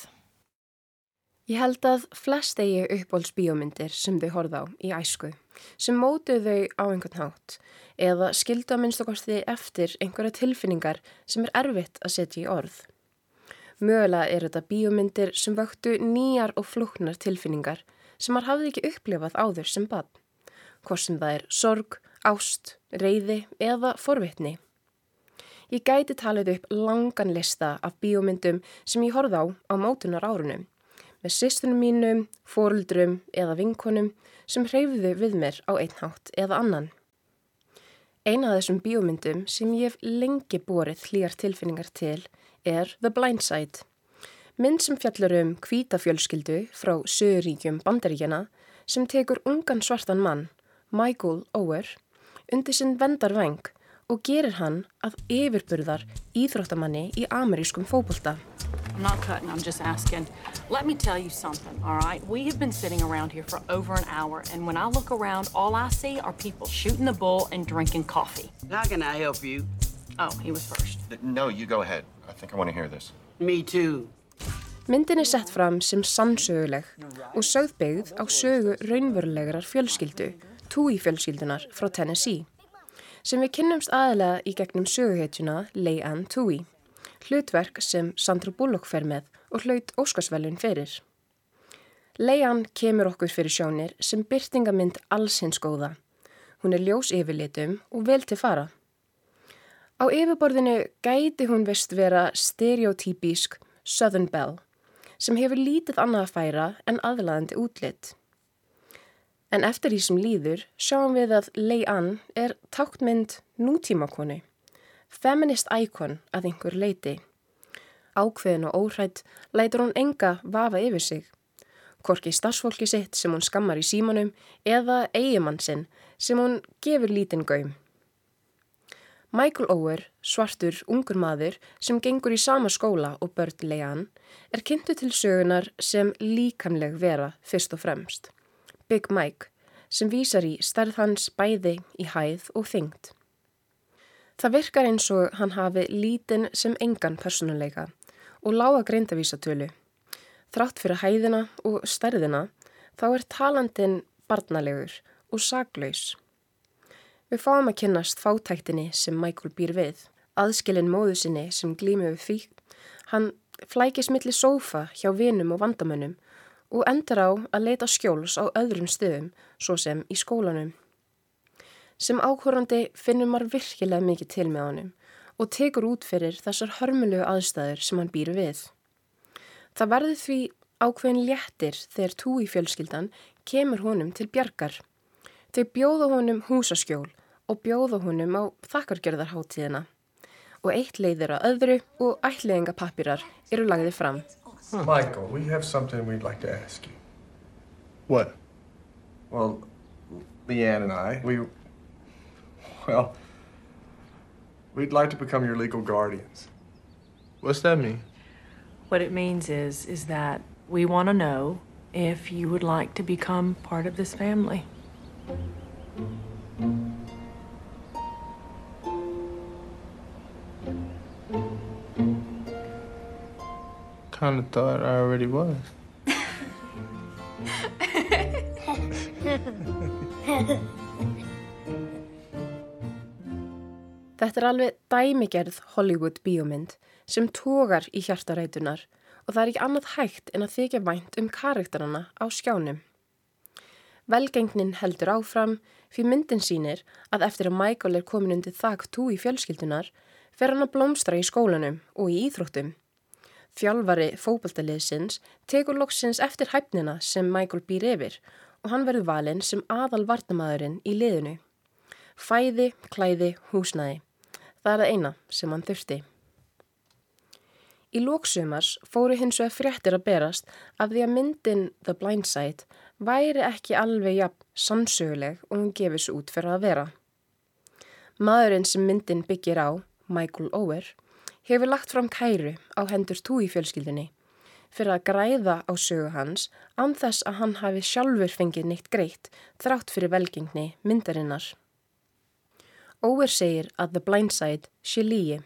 Ég held að flest eigi uppbóls bíómyndir sem þau horfða á í æsku, sem mótuð þau á einhvern hátt eða skildu að minnstakosti eftir einhverja tilfinningar sem er erfitt að setja í orð. Mögulega er þetta bíómyndir sem vöktu nýjar og flúknar tilfinningar sem maður hafði ekki upplifað áður sem bann. Hvort sem það er sorg, ást, reyði eða forvitni. Ég gæti talið upp langan lista af bíómyndum sem ég horfði á á mótunar árunum með sýstunum mínum, fóruldrum eða vinkonum sem hreyfðu við mér á einnhátt eða annan. Eina af þessum bíómyndum sem ég hef lengi borið hlýjar tilfinningar til er The Blind Side. Mynd sem fjallar um kvítafjölskyldu frá Söðuríkjum bandaríkjana sem tekur ungan svartan mann, Michael Ower, undir sinn vendarvæng og gerir hann að yfirburðar íþróttamanni í amerískum fókbólta. I'm not cutting, I'm just asking. Let me tell you something, all right? We have been sitting around here for over an hour, and when I look around, all I see are people shooting the bull and drinking coffee. How can I help you? Oh, he was first. No, you go ahead. I think I want to hear this. Me too. Myndin er sett fram sem sannsöguleg og sögðbyggð á sögu raunverulegarar fjölskyldu, Tui fjölskyldunar frá Tennessee, sem við kynnumst aðalega í gegnum söguhetjuna Leigh-Ann Tui, hlutverk sem Sandra Bullock fer með og hlaut Óskarsvælun fyrir. Leigh-Ann kemur okkur fyrir sjónir sem byrtingamind alls hins góða. Hún er ljós yfirlitum og vel til fara. Á yfirborðinu gæti hún vist vera stereotypísk Southern Belle, sem hefur lítið annað að færa en aðlaðandi útlitt. En eftir því sem líður sjáum við að Leigh-Ann er táktmynd nútímakonu, feminist íkon að einhver leiti. Ákveðin og óhrætt lætur hún enga vafa yfir sig. Korki starfsfólki sitt sem hún skammar í símanum eða eigimann sinn sem hún gefur lítinn gaum. Michael Ower, svartur ungur maður sem gengur í sama skóla og börn Leigh-Ann, er kynntu til sögunar sem líkamleg vera fyrst og fremst. Big Mike, sem vísar í stærð hans bæði í hæð og þyngd. Það virkar eins og hann hafi lítinn sem engan personuleika og lága greindavísatölu. Þrátt fyrir hæðina og stærðina þá er talandin barnalegur og saglaus. Við fáum að kynnast fátæktinni sem Michael býr við, aðskilin móðu sinni sem glými við fík, hann flækis milli sófa hjá vinum og vandamönnum og endur á að leita skjóls á öðrum stöðum, svo sem í skólanum. Sem áhórandi finnum maður virkilega mikið til með honum og tekur út fyrir þessar hörmulegu aðstæður sem hann býr við. Það verður því ákveðin léttir þegar túi fjölskyldan kemur honum til bjargar. Þau bjóða honum húsaskjól og bjóða honum á þakkargerðarháttíðina og eitt leiðir að öðru og ætliðingapappirar eru lagðið fram. Michael, we have something we'd like to ask you. What? Well, Leanne and I, we, well, we'd like to become your legal guardians. What's that mean? What it means is, is that we want to know if you would like to become part of this family. Kind of thought I already was. Þetta er alveg dæmigerð Hollywood bíómynd sem tógar í hjartarætunar og það er ekki annað hægt en að þykja vænt um karakterana á skjánum. Velgengnin heldur áfram fyrir myndin sínir að eftir að Michael er komin undir þakk tú í fjölskyldunar fer hann að blómstra í skólanum og í íþróttum. Fjálfari fókbaltaliðsins tekur loksins eftir hæfnina sem Michael býr yfir og hann verður valinn sem aðal vartamæðurinn í liðinu. Fæði, klæði, húsnæði. Það er það eina sem hann þurfti. Í lóksumars fóru hins vegar fréttir að berast af því að myndin The Blind Side væri ekki alveg jafn sannsöguleg og hún gefis út fyrir að vera. Maðurinn sem myndin byggir á, Michael Ower, hefur lagt fram kæru á hendur túi fjölskyldinni fyrir að græða á sögu hans án þess að hann hafi sjálfur fengið neitt greitt þrátt fyrir velgengni myndarinnar. Ower segir að The Blind Side sé líi.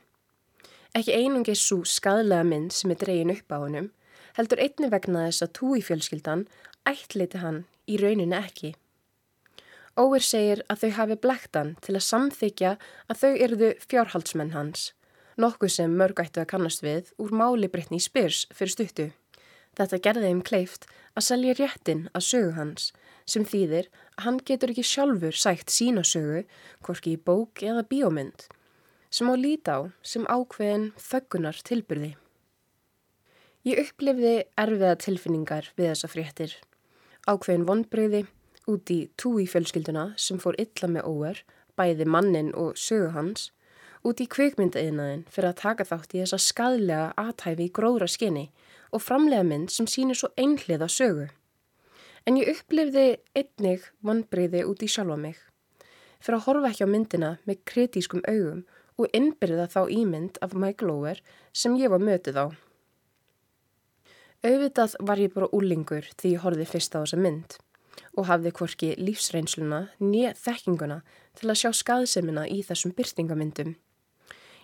Ekki einungis svo skadlega mynd sem er dregin upp á honum, heldur einni vegna þess að túi fjölskyldan ætleiti hann í rauninu ekki. Óver segir að þau hafi blektan til að samþykja að þau erðu fjárhaldsmenn hans, nokkuð sem mörg ættu að kannast við úr máli Brittany Spears fyrir stuttu. Þetta gerði þeim kleift að selja réttin að sögu hans, sem þýðir að hann getur ekki sjálfur sætt sína sögu, hvorki í bók eða bíómynd, sem á líta á sem ákveðin þöggunar tilbyrði. Ég upplifði erfiða tilfinningar við þessa fréttir. Ákveðin vonbreyði út í túi fjölskylduna sem fór illa með óver, bæði mannin og sögu hans, út í kveikmyndaðinaðin fyrir að taka þátt í þessa skadlega aðtæfi í gróðra skinni og framlega mynd sem sínir svo einhliða sögu. En ég upplifði einnig vonbreyði út í sjálfa mig. Fyrir að horfa ekki á myndina með kritískum augum og innbyrða þá ímynd af Michael Ower sem ég var mötuð á. Auðvitað var ég bara úlingur því ég horfið fyrst á þessa mynd og hafði hvorki lífsreynsluna nýja þekkinguna til að sjá skaðsemina í þessum byrtingamyndum.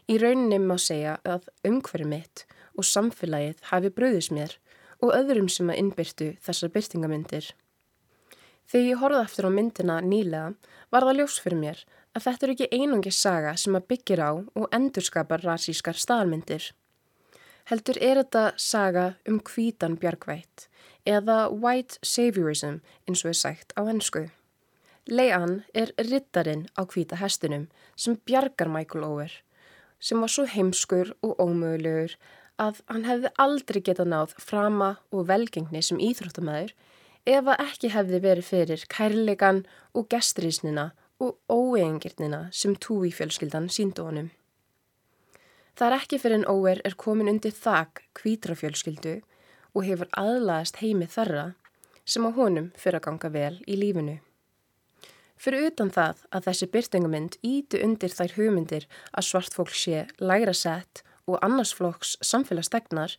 Í rauninni má segja að umhverju mitt og samfélagið hafi bröðis mér og öðrum sem að innbyrtu þessar byrtingamyndir. Þegar ég horfði eftir á myndina nýlega var það ljós fyrir mér að þetta er ekki einungi saga sem að byggir á og endurskapar rasískar staðalmyndir. Heldur er þetta saga um hvítan bjargvætt eða white saviorism eins og er sagt á ennsku. Leiann er rittarinn á hvíta hestunum sem bjargar Michael Ower sem var svo heimskur og ómögulegur að hann hefði aldrei getað náð frama og velgengni sem íþróttamæður ef að ekki hefði verið fyrir kærleikan og gestrísnina og óeigingirnina sem túi fjölskyldan síndu honum. Það er ekki fyrir en óer er komin undir þak kvítra fjölskyldu og hefur aðlaðast heimi þarra sem á honum fyrir að ganga vel í lífinu. Fyrir utan það að þessi byrtingamind ítu undir þær hugmyndir að svart fólk sé lægra sett og annarsflokks samfélagstegnar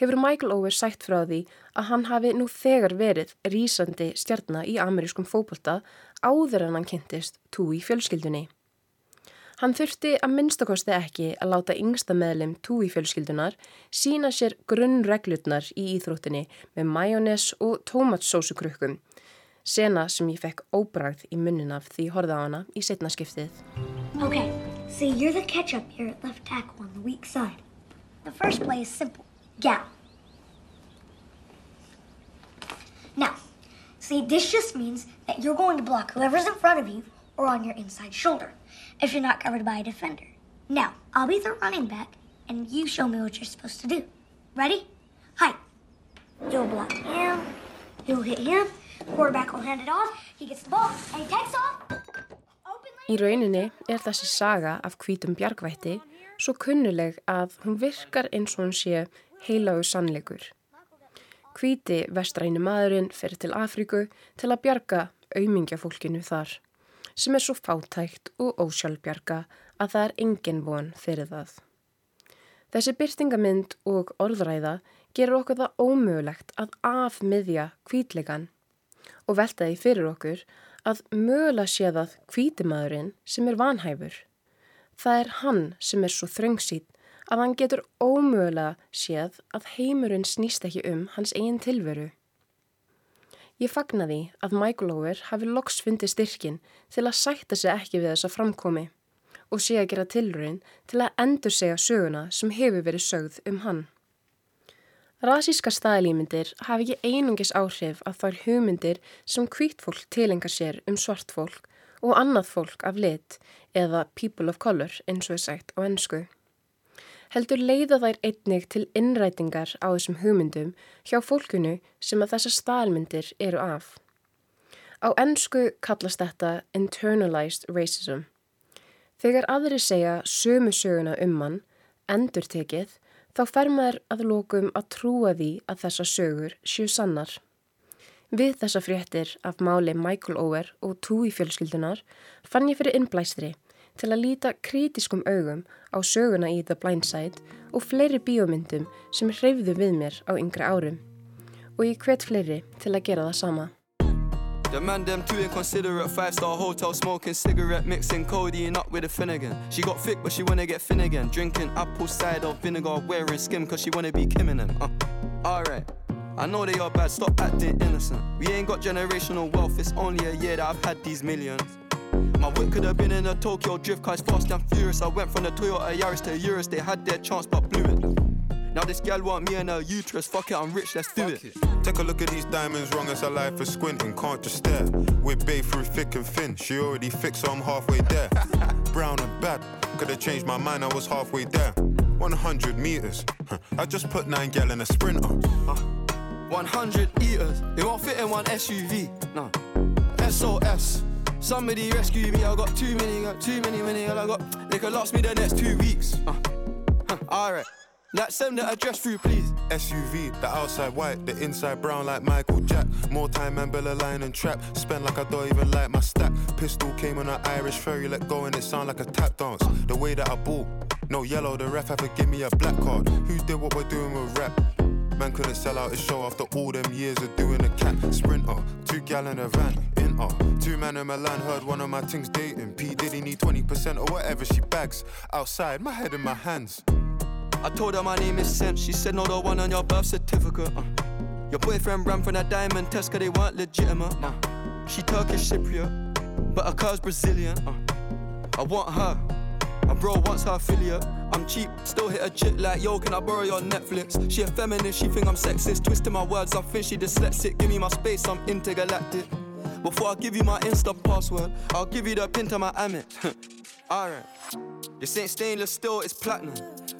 hefur Michael Ower sætt frá því að hann hafi nú þegar verið rýsandi stjarnar í amerískum fókbalta áður en hann kynntist tú í fjölskyldunni. Hann þurfti að minnstakosti ekki að láta yngsta meðlum túi fjölskyldunar sína sér grunnreglutnar í íþróttinni með majónes og tómatsósukrukkum, sena sem ég fekk óbragð í munnin af því horða á hana í setna skiptið. Okay, so you're the catch-up here at left tackle on the weak side. The first play is simple, gap. Now, see this just means that you're going to block whoever's in front of you or on your inside shoulder if you're not covered by a defender. Now, I'll be the running back, and you show me what you're supposed to do. Ready? Hi. You'll block him. you'll hit him. Quarterback will hand it off. He gets the ball, and he takes off. Í rauninni er þessi saga af hvítum bjargvætti svo kunnuleg að hún virkar eins og hún sé heilagu sannleikur. Hvíti vestræni maðurinn fer til Afríku til að bjarga auðmingjafólkinu þar sem er svo fátækt og ósjálfbjarga að það er engin von fyrir það. Þessi byrtingamind og orðræða gerur okkur það ómögulegt að afmiðja hvítleikan og velta því fyrir okkur að mögulega sé það hvítimaðurinn sem er vanhæfur. Það er hann sem er svo þröngsýtt að hann getur ómögulega séð að heimurinn snýst ekki um hans eigin tilveru. Ég fagna því að Michael Ower hafi loks fundið styrkin til að sætta sig ekki við þessa framkomi og sé að gera tilröðin til að endur segja söguna sem hefur verið sögð um hann. Rasíska staðlýmyndir hafi ekki einungis áhrif að þær hugmyndir sem hvít fólk tilengar sér um svart fólk og annað fólk af lit eða people of color eins og er sagt á ennsku. Heldur leiða þær einnig til innrætingar á þessum hugmyndum hjá fólkunu sem að þessar staðlmyndir eru af. Á ennsku kallast þetta internalized racism. Þegar aðri segja sömu söguna um mann, endurtekið, þá fer maður að lókum að trúa því að þessa sögur sjú sannar. Við þessa fréttir af máli Michael Ower og Tui fjölskyldunar fann ég fyrir innblæstri til að líta kritiskum augum á söguna í The Blind Side og fleiri bíómyndum sem hreyfðu við mér á yngri árum. Og ég hvet fleiri til að gera það sama. The man them too inconsiderate. Five star hotel smoking cigarette Mixing codeine up with a Finnegan. She got thick but she wanna get Finnegan Drinking apple cider vinegar Wearing skim cause she wanna be Kim in them uh, Alright. I know they are bad, stop acting innocent. We ain't got generational wealth It's only a year that I've had these millions. My whip could have been in a Tokyo drift car, it's fast and furious. I went from the Toyota Yaris to Urus, they had their chance but blew it. Now this gal want me and her uterus. Fuck it, I'm rich, let's do it. Take a look at these diamonds, wrong as her life is squinting. Can't just stare. We're babe through thick and thin. She already fixed, so I'm halfway there. Brown and bad, could have changed my mind, I was halfway there. 100 meters, I just put nine gal in a sprinter. Uh, 100 eaters, it won't fit in one SUV. No. SOS. Somebody rescue me, I got too many, got too many, many, I got. They could last me the next two weeks. Uh, huh, Alright. Like send the address through, please. SUV, the outside white, the inside brown like Michael Jack. More time and Bella line and trap. Spend like I don't even like my stack. Pistol came on an Irish ferry, let go and it sound like a tap dance. The way that I bought, no yellow, the ref to give me a black card. Who did what we're doing with rap? Man couldn't sell out his show after all them years of doing a cat sprinter. Two gal in a van, in uh. Two man in Milan heard one of my things dating. P Diddy need 20% or whatever she bags. Outside, my head in my hands. I told her my name is Sam. She said, No, the one on your birth certificate. Uh. Your boyfriend ran from that diamond test cause they weren't legitimate. Uh. She Turkish Cypriot, but her car's Brazilian. Uh. I want her. My bro wants her affiliate. I'm cheap, still hit a chick like, yo, can I borrow your Netflix? She a feminist, she think I'm sexist. Twisting my words, I think she dyslexic. Give me my space, I'm intergalactic. Before I give you my Insta password, I'll give you the pin to my Amex. Alright. This ain't stainless steel, it's platinum.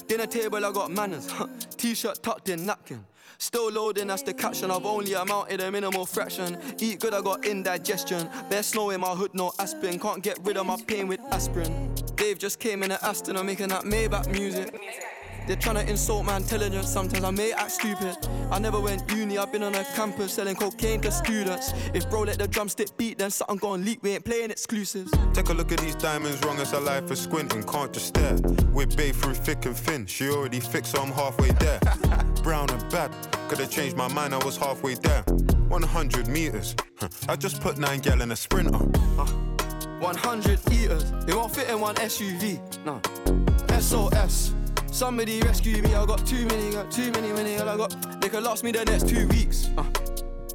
Dinner table, I got manners. T-shirt tucked in, napkin. Still loading, that's the caption. I've only amounted a minimal fraction. Eat good, I got indigestion. Bare snow in my hood, no aspirin. Can't get rid of my pain with aspirin. Dave just came in an Aston, I'm making that Maybach music. They're trying to insult my intelligence, sometimes I may act stupid. I never went uni, I've been on a campus selling cocaine to students. If bro let the drumstick beat, then something gon' leak, we ain't playing exclusives. Take a look at these diamonds, wrong as her life is squinting, can't just stare. We're babe through thick and thin, she already fixed, so I'm halfway there. Brown and bad, could have changed my mind, I was halfway there. 100 meters, I just put nine gal in a sprinter. Uh. 100 eaters, it won't fit in one SUV. No. SOS. Somebody rescue me, I got too many, got too many, many, all I got. They could last me the next two weeks. Uh.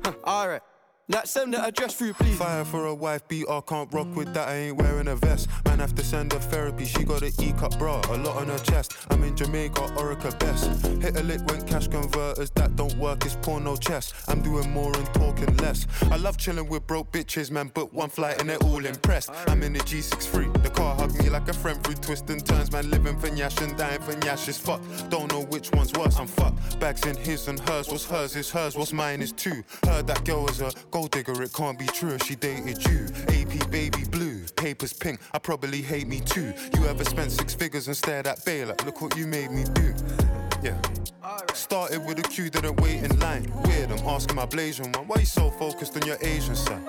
Huh, Alright. That send that address through, please. Fire for a wife beater, can't rock with that. I ain't wearing a vest. Man, have to send her therapy. She got an E cup bra, a lot on her chest. I'm in Jamaica, Orica best. Hit a lick when cash converters that don't work. It's porno chess. I'm doing more and talking less. I love chilling with broke bitches, man. Book one flight and they're all impressed. I'm in the G63. The car hugged me like a friend through twists and turns. Man, living for Nyash and dying for Nyash is fuck. Don't know which one's worse. I'm fucked. Bags in his and hers. What's hers is hers. What's mine is two. Heard that girl is a gold digger. It can't be true if she dated you. AP baby blue. Papers pink. I probably hate me too. You ever spent six figures and stared at Bay like, look what you made me do. Yeah. Started with a queue, didn't wait in line. Weird, I'm asking my Blasian one. Why you so focused on your Asian side?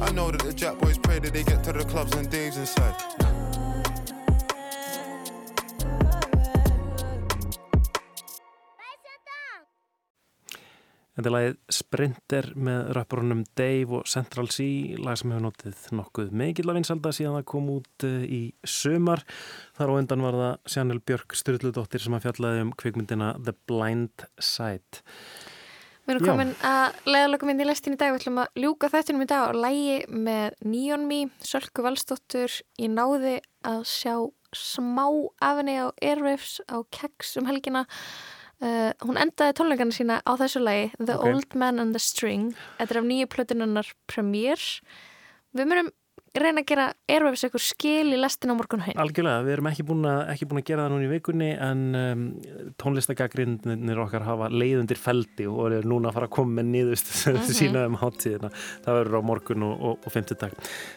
I know that the Jack boys pray that they get to the clubs and Dave's inside. Þetta er lagið Sprinter með rapparunum Dave og Central C, lag sem hefur notið nokkuð mikill af vinsalda síðan það kom út eh, í sömar. Þar á undan var það Sjanel Björk Sturldudóttir sem að fjallaði um kvikmyndina The Blind Side. Við erum komin að leiðalögum inn í lestin í dag. Við ætlum að ljúka þættinum í dag og lægi með Neon Me, Sölku Valstóttur. Ég náði að sjá smá af henni á Airwaves á Keks um helgina. Uh, hún endaði tónleikana sína á þessu lagi The Ok. Old Man and the String Þetta er af nýju plötununnar Premiere Við myndum reyna að gera Airwaves ykkur skil í lestin á morgun hinn Algjörlega, við erum ekki búin að, ekki búin að gera það núna í vikunni en um, tónlistagagrindinir okkar hafa leiðundir feldi og er núna að fara að koma með nýðust mm Mhm. sína um hátíðina. Það verður á morgun og, og, og fymtudag.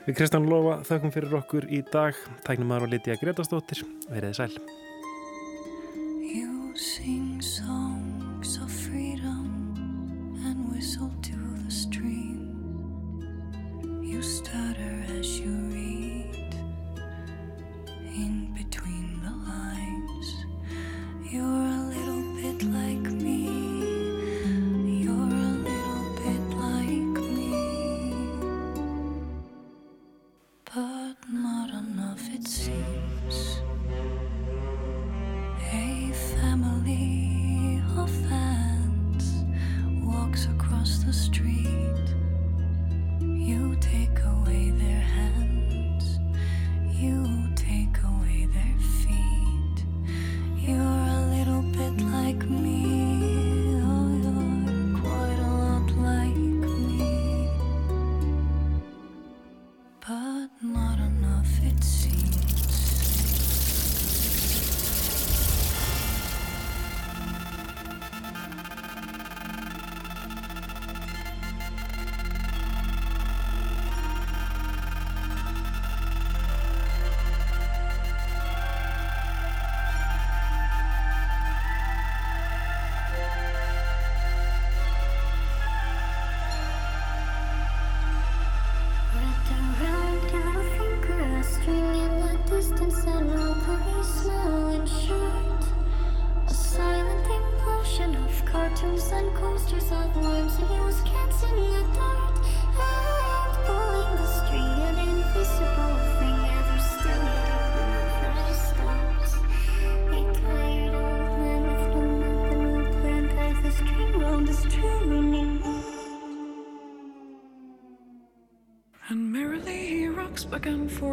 Við Kristján Lofa þökkum fyrir okkur í dag. Tæknum maður og Lítiða Gretastóttir. Verið sæl. Sing songs of freedom and whistle to the stream. You stutter as you read in between the lines. You're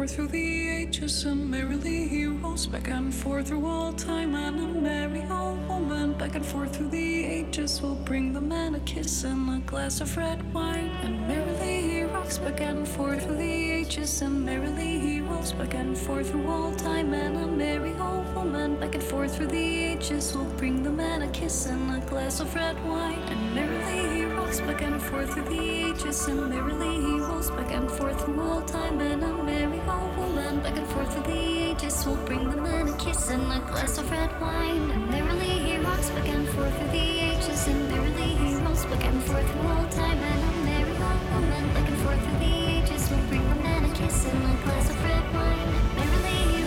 through the ages, and merrily he rolls back and forth through all time. And a merry old woman back and forth through the ages will bring the man a kiss and a glass of red wine. And merrily he rocks back and forth through the ages, and merrily he rolls back and forth through all time. And a merry old woman back and forth through the ages will bring the man a kiss and a glass of red wine. And merrily back and forth through the ages, and merrily he rolls back and forth through all time. And a merry old woman back and forth through the ages will bring the man a kiss and a glass of red wine. And merrily he rocks back and forth through the ages, and merrily he rolls back and forth through all time. And a merry old woman back and forth through the ages will bring the man a kiss and a glass of red wine. And merrily he